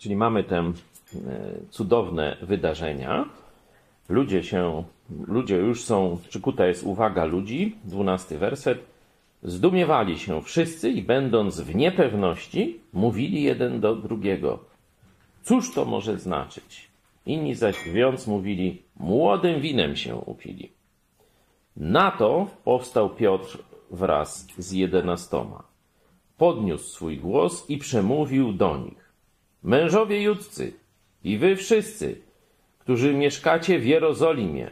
Czyli mamy te e, cudowne wydarzenia. Ludzie się, ludzie już są, przykuta jest uwaga ludzi, dwunasty werset. Zdumiewali się wszyscy i będąc w niepewności, mówili jeden do drugiego. Cóż to może znaczyć? Inni zaś wiąc mówili, młodym winem się upili. Na to powstał Piotr wraz z jedenastoma. Podniósł swój głos i przemówił do nich. Mężowie judzcy i wy wszyscy, którzy mieszkacie w Jerozolimie,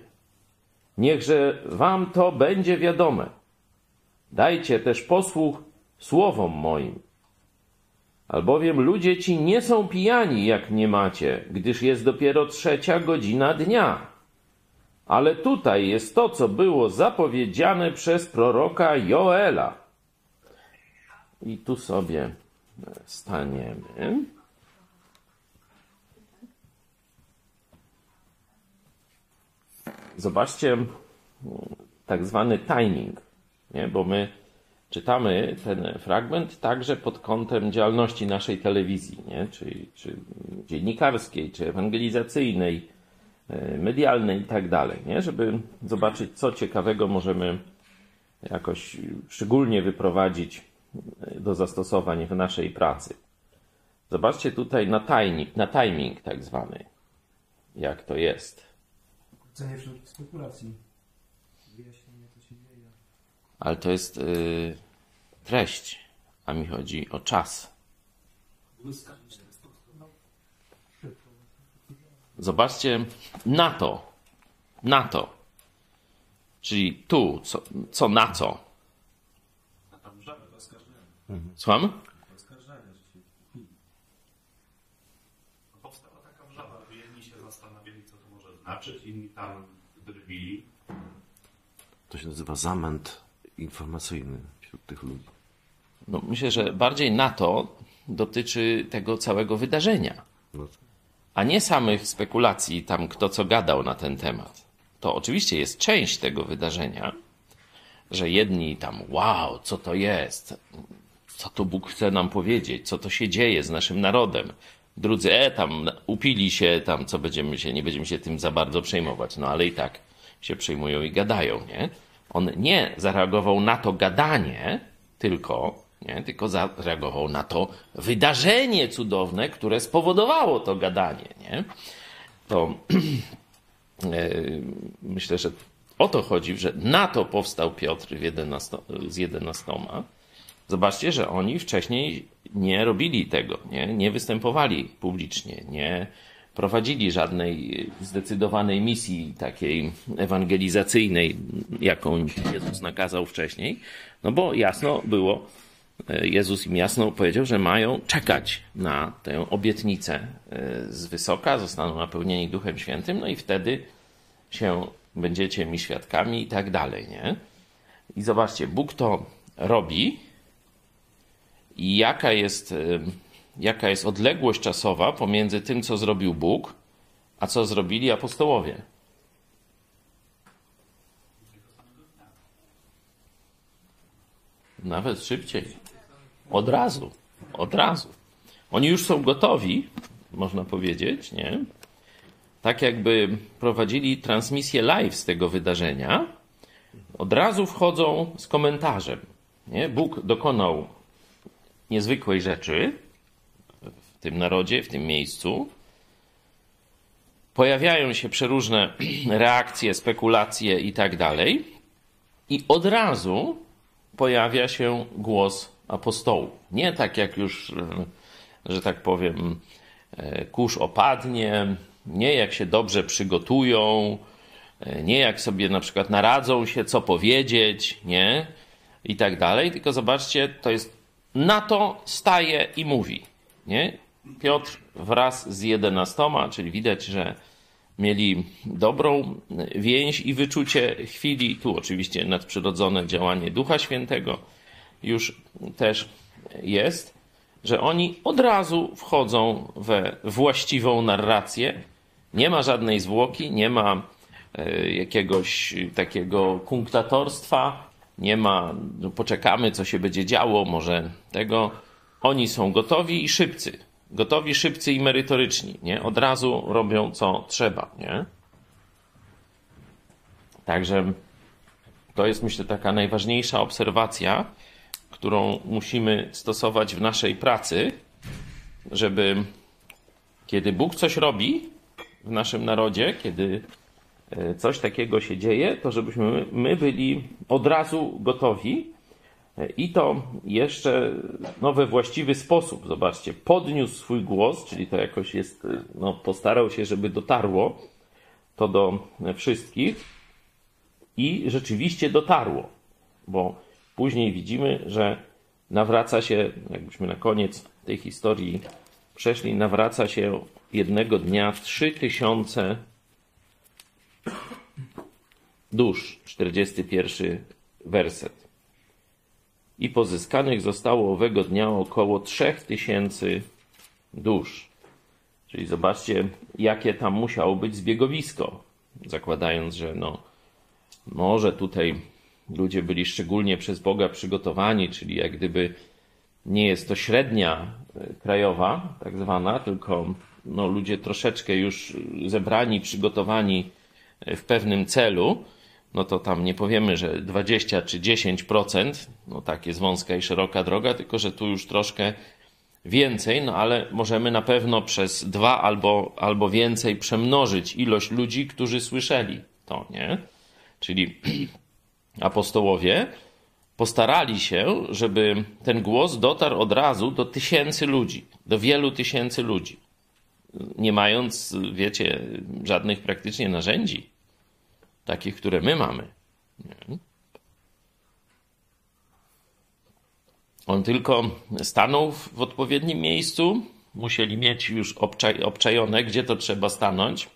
niechże wam to będzie wiadome. Dajcie też posłuch słowom moim. Albowiem ludzie ci nie są pijani, jak nie macie, gdyż jest dopiero trzecia godzina dnia. Ale tutaj jest to, co było zapowiedziane przez proroka Joela. I tu sobie staniemy. Zobaczcie tak zwany timing, nie? bo my czytamy ten fragment także pod kątem działalności naszej telewizji, nie? Czy, czy dziennikarskiej, czy ewangelizacyjnej, e, medialnej i tak dalej, żeby zobaczyć, co ciekawego możemy jakoś szczególnie wyprowadzić e, do zastosowań w naszej pracy. Zobaczcie tutaj na timing, na timing tak zwany, jak to jest. Cenię wszelkich spekulacji. Wyjaśnienie, co się dzieje. Ale to jest y, treść, a mi chodzi o czas. Zobaczcie na to. Na to. Czyli tu, co, co na co. Słucham? Powstała taka wrzawa, że jedni się zastanawiali, co znaczyć, inni tam drwili. To się nazywa zamęt informacyjny wśród tych ludzi. No, myślę, że bardziej na to dotyczy tego całego wydarzenia, No to, a nie samych spekulacji, tam kto co gadał na ten temat. To oczywiście jest część tego wydarzenia, że jedni tam, wow, co to jest, co to Bóg chce nam powiedzieć, co to się dzieje z naszym narodem. Drudzy, e, tam upili się, tam co będziemy się, nie będziemy się tym za bardzo przejmować, no ale i tak się przejmują i gadają, nie? On nie zareagował na to gadanie, tylko, nie, tylko zareagował na to wydarzenie cudowne, które spowodowało to gadanie, nie? To e, myślę, że o to chodzi, że na to powstał Piotr w 11, z jedenastoma. Zobaczcie, że oni wcześniej nie robili tego, nie, nie występowali publicznie, nie prowadzili żadnej zdecydowanej misji takiej ewangelizacyjnej, jaką Jezus nakazał wcześniej, no bo jasno było, e, Jezus im jasno powiedział, że mają czekać na tę obietnicę e, z wysoka, zostaną napełnieni Duchem Świętym, no i wtedy się będziecie mi świadkami i tak dalej, nie? I zobaczcie, Bóg to robi jaka jest, jaka jest odległość czasowa pomiędzy tym, co zrobił Bóg, a co zrobili apostołowie. Nawet szybciej. Od razu. Od razu. Oni już są gotowi, można powiedzieć, nie? Tak jakby prowadzili transmisję live z tego wydarzenia. Od razu wchodzą z komentarzem. Nie? Bóg dokonał niezwykłej rzeczy w tym narodzie, w tym miejscu. Pojawiają się przeróżne reakcje, spekulacje i tak dalej. I od razu pojawia się głos apostołów. Nie tak jak już, e, że tak powiem, e, kurz opadnie, nie jak się dobrze przygotują, e, nie jak sobie na przykład naradzą się, co powiedzieć, nie? I tak dalej. Tylko zobaczcie, to jest na to staje i mówi. Nie? Piotr wraz z jedenastoma, czyli widać, że mieli dobrą więź i wyczucie chwili. Tu oczywiście nadprzyrodzone działanie Ducha Świętego już też jest, że oni od razu wchodzą we właściwą narrację. Nie ma żadnej zwłoki, nie ma e, jakiegoś takiego kunktatorstwa, nie ma, no poczekamy, co się będzie działo, może tego. Oni są gotowi i szybcy. Gotowi, szybcy i merytoryczni, nie? Od razu robią co trzeba, nie? Także to jest myślę taka najważniejsza obserwacja, którą musimy stosować w naszej pracy, żeby kiedy Bóg coś robi w naszym narodzie, kiedy coś takiego się dzieje, to żebyśmy my byli od razu gotowi e, i to jeszcze no, we właściwy sposób. Zobaczcie, podniósł swój głos, czyli to jakoś jest, e, no, postarał się, żeby dotarło to do wszystkich i rzeczywiście dotarło, bo później widzimy, że nawraca się, jakbyśmy na koniec tej historii przeszli, nawraca się jednego dnia trzy tysiące dusz. 41 werset. I pozyskanych zostało owego dnia około trzech tysięcy dusz. Czyli zobaczcie, jakie tam musiało być zbiegowisko. Zakładając, że no, może tutaj ludzie byli szczególnie przez Boga przygotowani, czyli jak gdyby nie jest to średnia e, krajowa, tak zwana, tylko no, ludzie troszeczkę już zebrani, przygotowani w pewnym celu, no to tam nie powiemy, że 20 czy 10%, no tak jest wąska i szeroka droga, tylko że tu już troszkę więcej, no ale możemy na pewno przez dwa albo, albo więcej przemnożyć ilość ludzi, którzy słyszeli to, nie? Czyli apostołowie postarali się, żeby ten głos dotarł od razu do tysięcy ludzi, do wielu tysięcy ludzi, nie mając, wiecie, żadnych praktycznie narzędzi, takich, które my mamy. Nie? On tylko stanął w odpowiednim miejscu, musieli mieć już obczajone, gdzie to trzeba stanąć.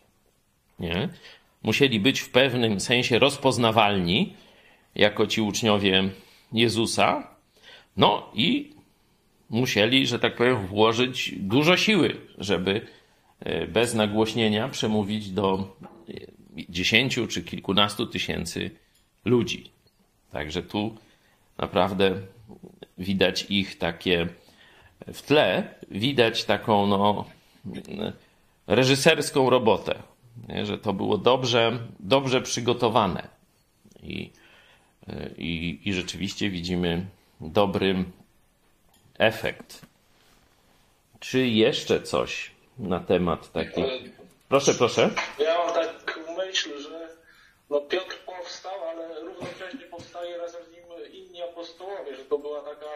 Nie? Musieli być w pewnym sensie rozpoznawalni jako ci uczniowie Jezusa. No i musieli, że tak powiem, włożyć dużo siły, żeby bez nagłośnienia przemówić do dziesięciu czy kilkunastu tysięcy ludzi. Także tu naprawdę widać ich takie w tle, widać taką no, reżyserską robotę, nie? że to było dobrze, dobrze przygotowane. I i, i rzeczywiście widzimy dobry efekt. Czy jeszcze coś na temat taki? Proszę, proszę. Ja mam tak myśl, że no Piotr powstał, ale równocześnie powstaje razem z nim inni apostołowie, że to była taka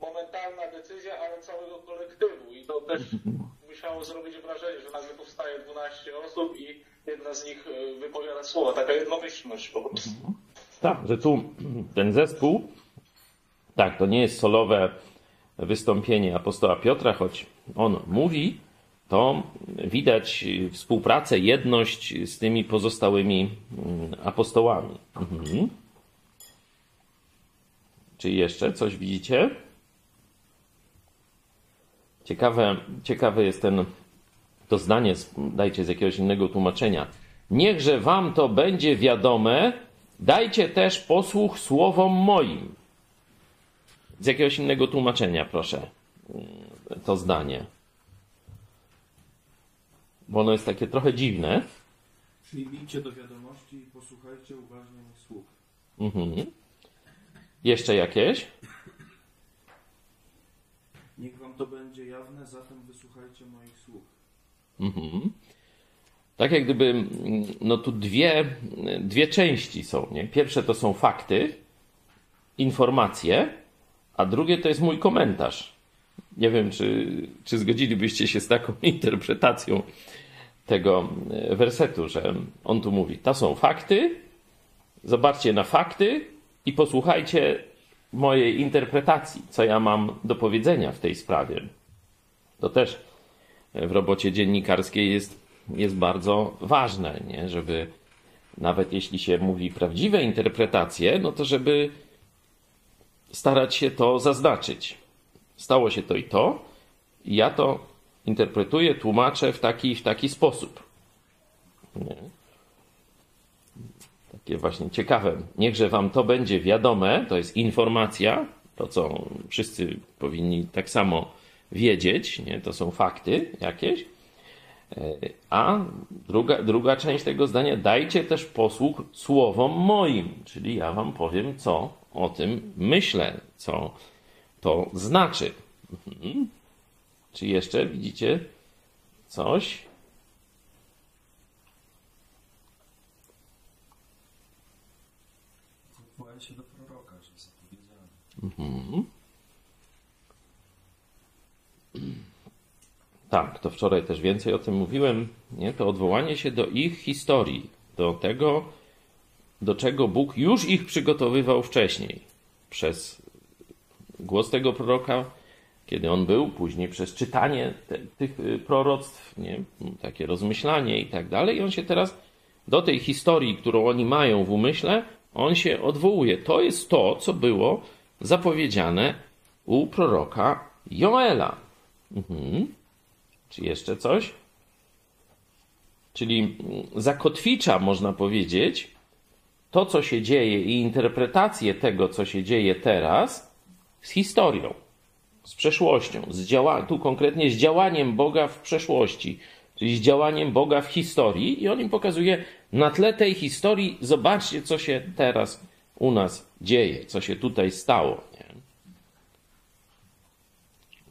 momentalna decyzja, ale całego kolektywu i to też musiało zrobić wrażenie, że nagle powstaje 12 osób i jedna z nich e, wypowiada słowa, taka jednomyślność po prostu. Tak, że tu ten zespół, tak, to nie jest solowe wystąpienie apostoła Piotra, choć on mówi, to widać współpracę, jedność z tymi pozostałymi mm, apostołami. Mhm. Czy jeszcze coś widzicie? Ciekawe, ciekawe jest ten, to zdanie, dajcie z jakiegoś innego tłumaczenia. Niechże wam to będzie wiadome, Dajcie też posłuch słowom moim. Z jakiegoś innego tłumaczenia, proszę, to zdanie. Bo ono jest takie trochę dziwne. Przyjmijcie do wiadomości i posłuchajcie uważnie moich słów. Mhm. Jeszcze jakieś? Niech wam to będzie jawne, zatem wysłuchajcie moich słów. Mhm tak jak gdyby, no tu dwie, dwie części są. Nie? Pierwsze to są fakty, informacje, a drugie to jest mój komentarz. Nie wiem, czy, czy zgodzilibyście się z taką interpretacją tego e, wersetu, że on tu mówi: To są fakty, zobaczcie na fakty i posłuchajcie mojej interpretacji, co ja mam do powiedzenia w tej sprawie. To też w robocie dziennikarskiej jest jest bardzo ważne, nie? żeby nawet jeśli się mówi prawdziwe interpretacje, no to żeby starać się to zaznaczyć. Stało się to i to, i ja to interpretuję, tłumaczę w taki w taki sposób. Nie? Takie właśnie ciekawe. Niechże wam to będzie wiadome, to jest informacja, to co wszyscy powinni tak samo wiedzieć, nie? to są fakty jakieś. E, a druga, druga część tego zdania, dajcie też posłuch słowom moim, czyli ja wam powiem, co o tym myślę, co to znaczy. Mhm. Czy jeszcze widzicie coś? Się do proroka, że. Mhm. Tak, to wczoraj też więcej o tym mówiłem. Nie? To odwołanie się do ich historii, do tego, do czego Bóg już ich przygotowywał wcześniej. Przez głos tego proroka, kiedy on był, później przez czytanie te, tych y, proroctw, nie? takie rozmyślanie i tak dalej. I on się teraz do tej historii, którą oni mają w umyśle, on się odwołuje. To jest to, co było zapowiedziane u proroka Joela. Mhm. Czy jeszcze coś? Czyli zakotwicza, można powiedzieć, to, co się dzieje i interpretację tego, co się dzieje teraz, z historią, z przeszłością, z działa- tu konkretnie z działaniem Boga w przeszłości, czyli z działaniem Boga w historii, i on im pokazuje, na tle tej historii, zobaczcie, co się teraz u nas dzieje, co się tutaj stało. Nie?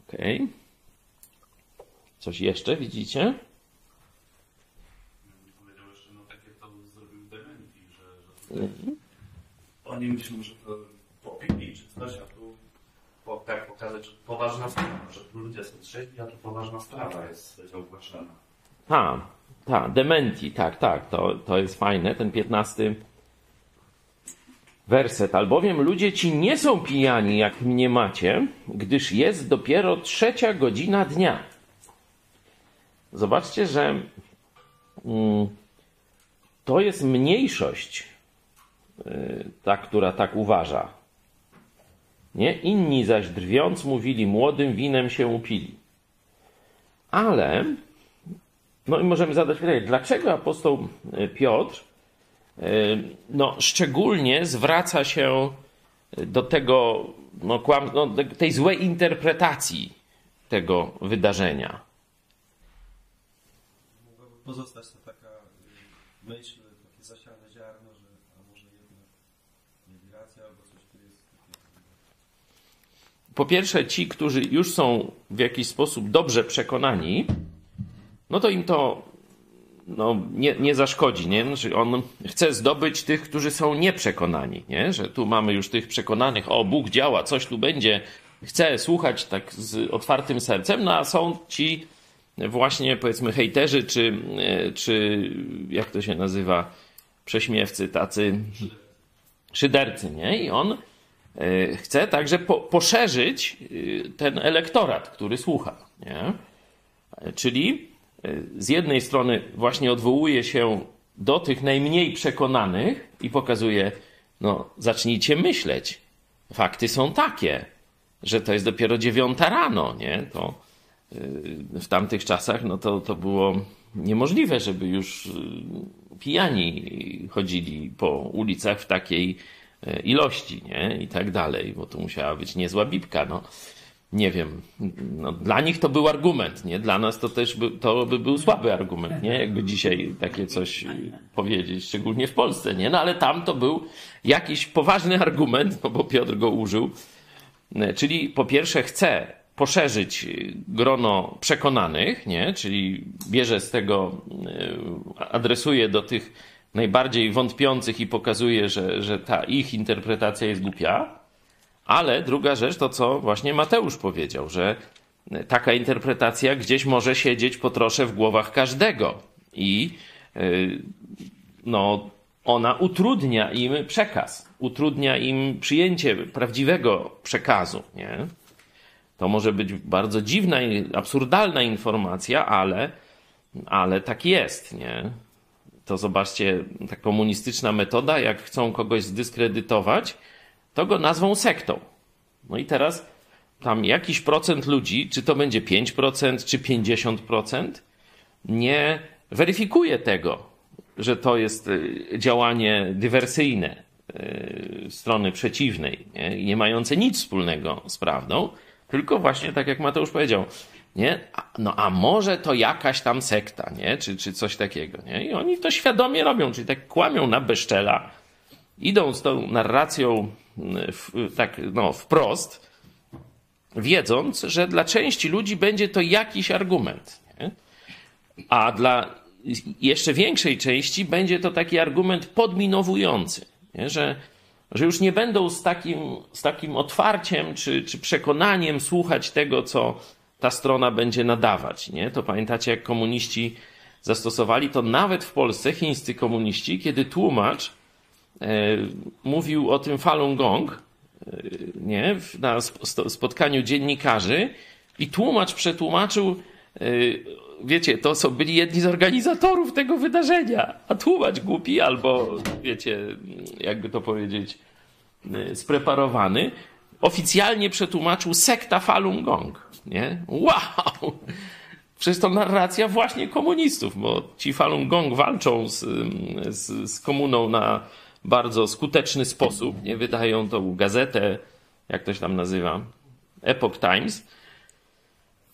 Okay. Coś jeszcze widzicie? Oni myślą, że to popili czy coś, a po, tak pokazać, że poważna sprawa, że tu ludzie są trzeźwi, a tu poważna sprawa jest ogłaszana. Ha, ta, dementi, tak, tak, to, to jest fajne, ten piętnasty werset. Albowiem ludzie ci nie są pijani, jak mnie macie, gdyż jest dopiero trzecia godzina dnia. Zobaczcie, że mm, to jest mniejszość, y, ta, która tak uważa. Nie? Inni zaś drwiąc mówili, młodym winem się upili. Ale, no i możemy zadać pytanie, dlaczego apostoł y, Piotr y, no, szczególnie zwraca się do tego, no, kłam, no, tej złej interpretacji tego wydarzenia pozostać to taka myśl, takie zasiane ziarno, że a może jednak nie racja, albo coś tu jest takiego. Po pierwsze, ci, którzy już są w jakiś sposób dobrze przekonani, no to im to no, nie, nie zaszkodzi, nie? Znaczy on chce zdobyć tych, którzy są nieprzekonani, nie? Że tu mamy już tych przekonanych, o Bóg działa, coś tu będzie, chce słuchać tak z otwartym sercem, no a są ci właśnie powiedzmy hejterzy, czy, czy jak to się nazywa, prześmiewcy, tacy szydercy, nie? I on chce także po, poszerzyć e, ten elektorat, który słucha, nie? Czyli e, z jednej strony właśnie odwołuje się do tych najmniej przekonanych i pokazuje, no zacznijcie myśleć. Fakty są takie, że to jest dopiero dziewiąta rano, nie? To w tamtych czasach no to, to było niemożliwe, żeby już pijani chodzili po ulicach w takiej e, ilości, nie? I tak dalej, bo to musiała być niezła bibka, no. Nie wiem, no, dla nich to był argument, nie? Dla nas to też by, to by był słaby argument, nie? Jakby dzisiaj takie coś powiedzieć, szczególnie w Polsce, nie? No ale tam to był jakiś poważny argument, no bo Piotr go użył. E, czyli po pierwsze chce poszerzyć grono przekonanych, nie? czyli bierze z tego, e, adresuje do tych najbardziej wątpiących i pokazuje, że, że ta ich interpretacja jest głupia. Ale druga rzecz to, co właśnie Mateusz powiedział, że taka interpretacja gdzieś może siedzieć po trosze w głowach każdego i e, no, ona utrudnia im przekaz, utrudnia im przyjęcie prawdziwego przekazu. Nie? To może być bardzo dziwna i absurdalna informacja, ale, ale tak jest, nie? To zobaczcie, ta komunistyczna metoda, jak chcą kogoś zdyskredytować, to go nazwą sektą. No i teraz tam jakiś procent ludzi, czy to będzie 5%, czy 50%, nie weryfikuje tego, że to jest y, działanie dywersyjne y, strony przeciwnej, nie, nie mające nic wspólnego z prawdą, Tylko właśnie tak jak Mateusz powiedział, nie? No a może to jakaś tam sekta, nie? Czy, czy coś takiego, nie? I oni to świadomie robią, czyli tak kłamią na bezczela, idą z tą narracją mm, w, tak no, wprost, wiedząc, że dla części ludzi będzie to jakiś argument. Nie? A dla jeszcze większej części będzie to taki argument podminowujący, nie? Że, że już nie będą z takim, z takim otwarciem czy, czy przekonaniem słuchać tego, co ta strona będzie nadawać. Nie? To pamiętacie, jak komuniści zastosowali to nawet w Polsce, chińscy komuniści, kiedy tłumacz e, mówił o tym Falun Gong e, nie? na spotkaniu dziennikarzy i tłumacz przetłumaczył e, wiecie, to są byli jedni z organizatorów tego wydarzenia, a tłumacz głupi albo, wiecie, jakby to powiedzieć, y, spreparowany, oficjalnie przetłumaczył sekta Falun Gong, nie? Wow! Przecież to narracja właśnie komunistów, bo ci Falun Gong walczą z, z, z komuną na bardzo skuteczny sposób, nie? Wydają tą gazetę, jak to się tam nazywa, Epoch Times,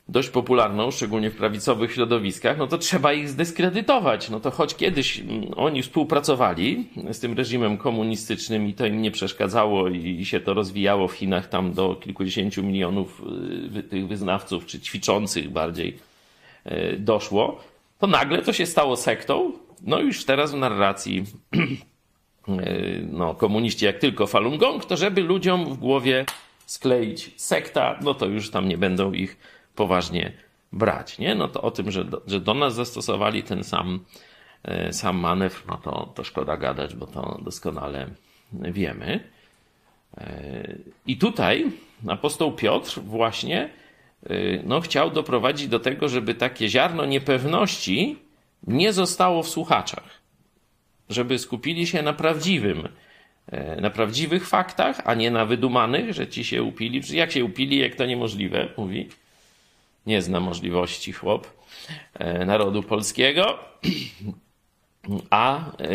dość popularną, szczególnie w prawicowych środowiskach, no to trzeba ich zdyskredytować. No to choć kiedyś mm, oni współpracowali z tym reżimem komunistycznym i to im nie przeszkadzało i się to rozwijało w Chinach tam do kilkudziesięciu milionów y, tych wyznawców, czy ćwiczących bardziej y, doszło, to nagle to się stało sektą. No już teraz w narracji y, no, komuniści jak tylko Falun Gong, to żeby ludziom w głowie skleić sekta, no to już tam nie będą ich poważnie brać. Nie? No to o tym, że do, że do nas zastosowali ten sam, e, sam manewr, no to, to szkoda gadać, bo to doskonale wiemy. E, I tutaj apostoł Piotr właśnie e, no, chciał doprowadzić do tego, żeby takie ziarno niepewności nie zostało w słuchaczach. Żeby skupili się na prawdziwym, na prawdziwych faktach, a nie na wydumanych, że ci się upili. Jak się upili, jak to niemożliwe, mówi nie zna możliwości chłop e, narodu polskiego. A e,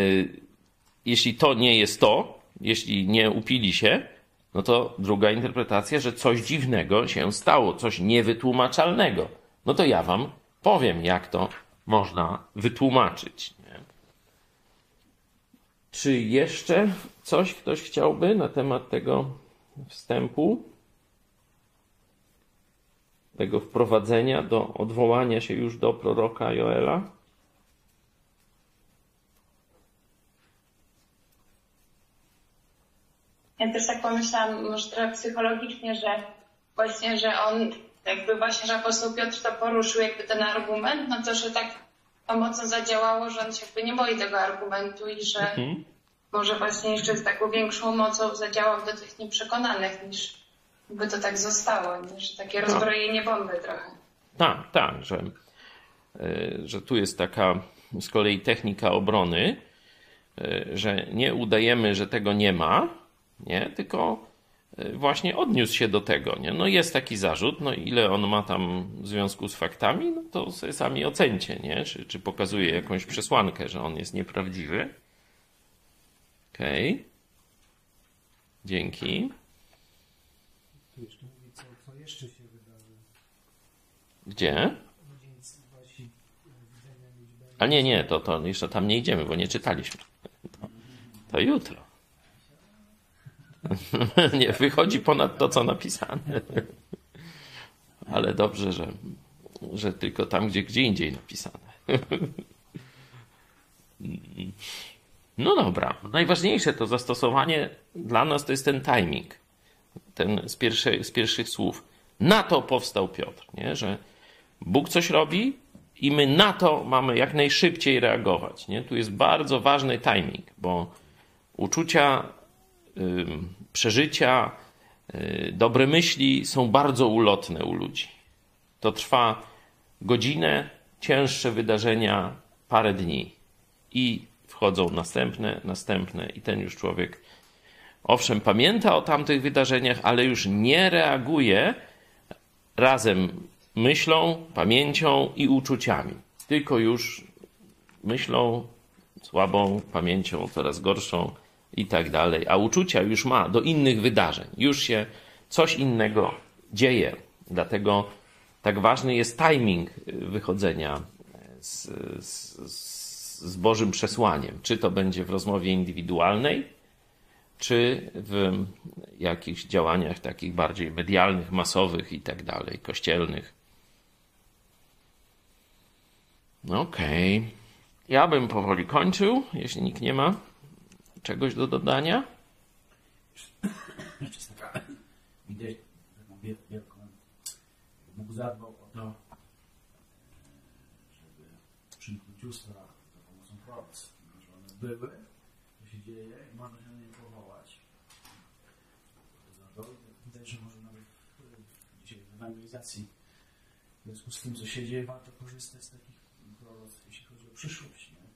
jeśli to nie jest to, jeśli nie upili się, no to druga interpretacja, że coś dziwnego się stało, coś niewytłumaczalnego. No to ja wam powiem, jak to można wytłumaczyć. Czy jeszcze coś ktoś chciałby na temat tego wstępu? Tego wprowadzenia do odwołania się już do proroka Joela? Ja też tak pomyślałam, może trochę psychologicznie, że właśnie, że on jakby właśnie, że apostoł Piotr to poruszył jakby ten argument, no to, że tak to mocno zadziałało, że on się jakby nie boi tego argumentu i że mhm. może właśnie jeszcze z taką większą mocą zadziałał do tych nieprzekonanych niż by to tak zostało, nie? że takie rozbrojenie bomby trochę. Tak, tak, że, e, że tu jest taka z kolei technika obrony, e, że nie udajemy, że tego nie ma, nie? tylko e, właśnie odniósł się do tego. Nie? No jest taki zarzut, no ile on ma tam w związku z faktami, no to sobie sami ocencie, nie? Czy, czy pokazuje jakąś przesłankę, że on jest nieprawdziwy. Okej. Okay. Dzięki. Gdzie? A nie, nie, to, to jeszcze tam nie idziemy, bo nie czytaliśmy. To, to jutro. nie, wychodzi ponad to, co napisane. Ale dobrze, że, że tylko tam, gdzie, gdzie indziej napisane. no dobra. Najważniejsze to zastosowanie dla nas to jest ten timing. Ten z, z pierwszych słów. Na to powstał Piotr, nie? że Bóg coś robi i my na to mamy jak najszybciej reagować. Nie? Tu jest bardzo ważny timing, bo uczucia, przeżycia, y, dobre myśli są bardzo ulotne u ludzi. To trwa godzinę, cięższe wydarzenia parę dni i wchodzą następne, następne i ten już człowiek owszem pamięta o tamtych wydarzeniach, ale już nie reaguje razem myślą, pamięcią i uczuciami. Tylko już myślą słabą, pamięcią coraz gorszą i tak dalej. A uczucia już ma do innych wydarzeń. Już się coś innego dzieje Dlatego tak ważny jest timing wychodzenia z, z, z Bożym przesłaniem. Czy to będzie w rozmowie indywidualnej, czy w jakichś działaniach takich bardziej medialnych, masowych i tak dalej, kościelnych. Okej. Okay. Ja bym powoli kończył, jeśli nikt nie ma czegoś do dodania. Jeszcze taka widać taką wielką. Bóg zadbał o to, żeby przymknąć usta za pomocą proroc, że one były, to się dzieje i można się na nie powołać. Widać, że może nawet w, dzisiaj w związku z tym, co się dzieje, warto korzystać z takich proroc, jeśli chodzi o przyszłość. Nie?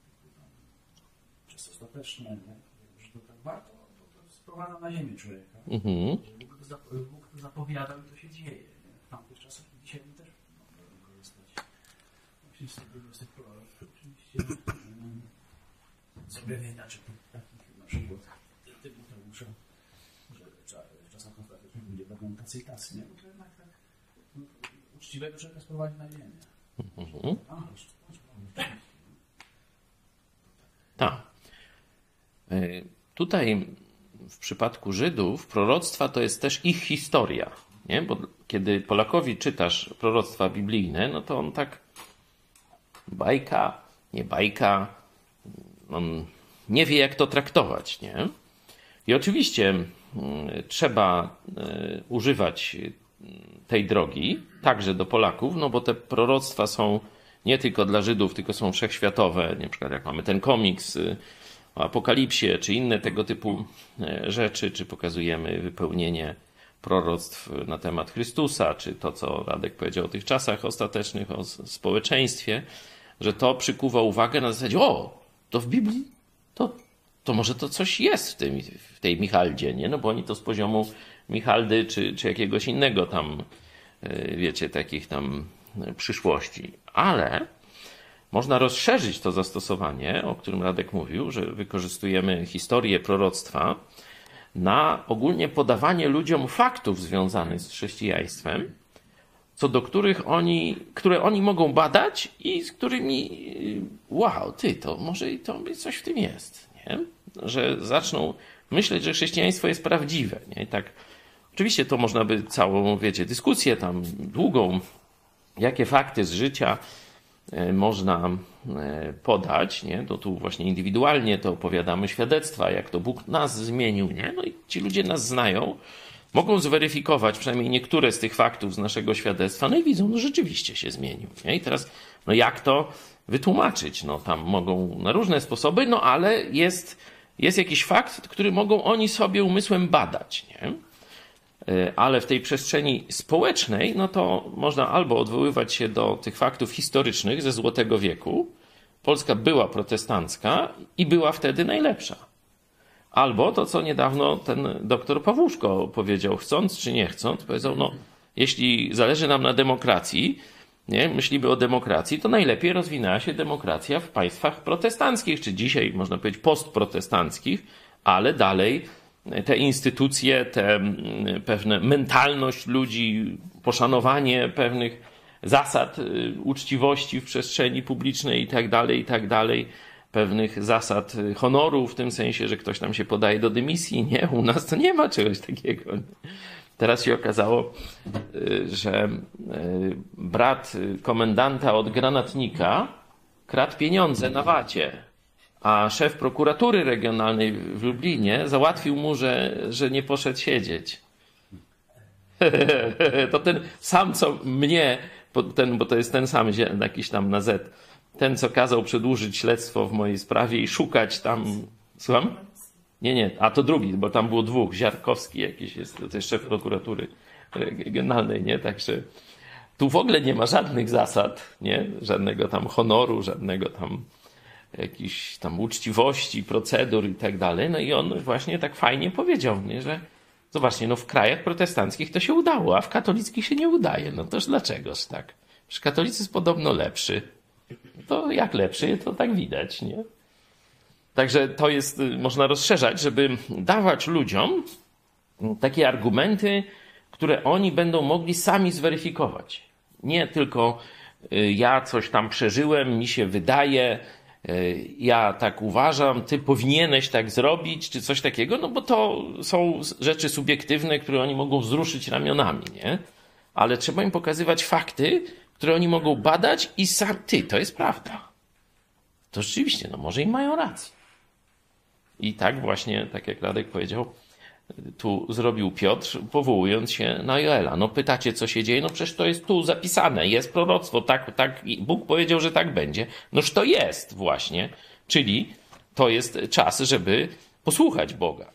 Czas ostateczny, nie? że to tak warto, bo to sprowadza na ziemię człowieka. Mhm. Bóg, to zap- Bóg to zapowiadał i to się dzieje. Nie? W tamtych czasach i dzisiaj też możemy korzystać właśnie z tego z tych proroc. Oczywiście um, z objawienia, czy takich na przykład Tymoteusza, że cza- w czasach ostatecznych ludzie będą tacy i tacy, nie? Bo to jednak tak uczciwego człowieka sprowadzi na ziemię. Mhm. Tak. Y, Tutaj w przypadku Żydów proroctwa to jest też ich historia. Nie? Bo kiedy Polakowi czytasz proroctwa biblijne, no to on tak bajka, nie bajka, on nie wie jak to traktować. Nie? I oczywiście mm, trzeba y, używać tej drogi także do Polaków, no bo te proroctwa są nie tylko dla Żydów, tylko są wszechświatowe. Na przykład jak mamy ten komiks y, o apokalipsie, czy inne tego typu e, rzeczy, czy pokazujemy wypełnienie proroctw na temat Chrystusa, czy to, co Radek powiedział o tych czasach ostatecznych, o społeczeństwie, że to przykuwa uwagę na zasadzie, o, to w Biblii, to, to może to coś jest w, tym, w tej Michaldzie, nie? No bo oni to z poziomu Michaldy, czy, czy jakiegoś innego tam, e, wiecie, takich tam e, przyszłości. Ale można rozszerzyć to zastosowanie, o którym Radek mówił, że wykorzystujemy historię proroctwa na ogólnie podawanie ludziom faktów związanych z chrześcijaństwem, co do których oni, które oni mogą badać i z którymi, y, wow, ty, to może i to coś w tym jest, nie? Że zaczną myśleć, że chrześcijaństwo jest prawdziwe, nie? I tak, oczywiście to można by całą, wiecie, dyskusję tam długą, jakie fakty z życia e, można e, podać, nie? To tu właśnie indywidualnie to opowiadamy świadectwa, jak to Bóg nas zmienił, nie? No i ci ludzie nas znają, mogą zweryfikować przynajmniej niektóre z tych faktów z naszego świadectwa, no i widzą, no rzeczywiście się zmienił, nie? I teraz, no jak to wytłumaczyć? No tam mogą na różne sposoby, no ale jest, jest jakiś fakt, który mogą oni sobie umysłem badać, nie? E, ale w tej przestrzeni społecznej, no to można albo odwoływać się do tych faktów historycznych ze Złotego Wieku. Polska była protestancka i była wtedy najlepsza. Albo to, co niedawno ten doktor Pawłuszko powiedział, chcąc czy nie chcąc, powiedział, no, jeśli zależy nam na demokracji, nie, myślimy o demokracji, to najlepiej rozwinęła się demokracja w państwach protestanckich, czy dzisiaj można powiedzieć postprotestanckich, ale dalej te instytucje, te mm, pewne mentalność ludzi, poszanowanie pewnych zasad y, uczciwości w przestrzeni publicznej i tak dalej, i tak dalej, pewnych zasad y, honoru, w tym sensie, że ktoś tam się podaje do dymisji. Nie, u nas to nie ma czegoś takiego. Teraz się okazało, y, że brat komendanta od granatnika kradł pieniądze na wacie a szef prokuratury regionalnej w Lublinie załatwił mu, że, że nie poszedł siedzieć. To ten sam, co mnie, ten, bo to jest ten sam, jakiś tam na Z, ten, co kazał przedłużyć śledztwo w mojej sprawie i szukać tam. Słucham? Nie, nie, a to drugi, bo tam było dwóch. Ziarkowski jakiś jest, to jest szef prokuratury regionalnej, nie? Także tu w ogóle nie ma żadnych zasad, nie? Żadnego tam honoru, żadnego tam jakiejś tam uczciwości, procedur i tak dalej. No i on właśnie tak fajnie powiedział, nie, że zobaczcie, no w krajach protestanckich to się udało, a w katolickich się nie udaje. No toż dlaczegoż tak? Przecież katolicyzm podobno lepszy. To jak lepszy, to tak widać, nie? Także to jest, y, można rozszerzać, żeby dawać ludziom takie argumenty, które oni będą mogli sami zweryfikować. Nie tylko y, ja coś tam przeżyłem, mi się wydaje, ja tak uważam, ty powinieneś tak zrobić, czy coś takiego, no bo to są rzeczy subiektywne, które oni mogą wzruszyć ramionami, nie? Ale trzeba im pokazywać fakty, które oni mogą badać i sam, ty, to jest prawda. To rzeczywiście, no może i mają rację. I tak właśnie, tak jak Radek powiedział, tu zrobił Piotr, powołując się na Joela. No pytacie, co się dzieje? No przecież to jest tu zapisane, jest proroctwo, tak, tak, Bóg powiedział, że tak będzie. Noż to jest właśnie, czyli to jest czas, żeby posłuchać Boga.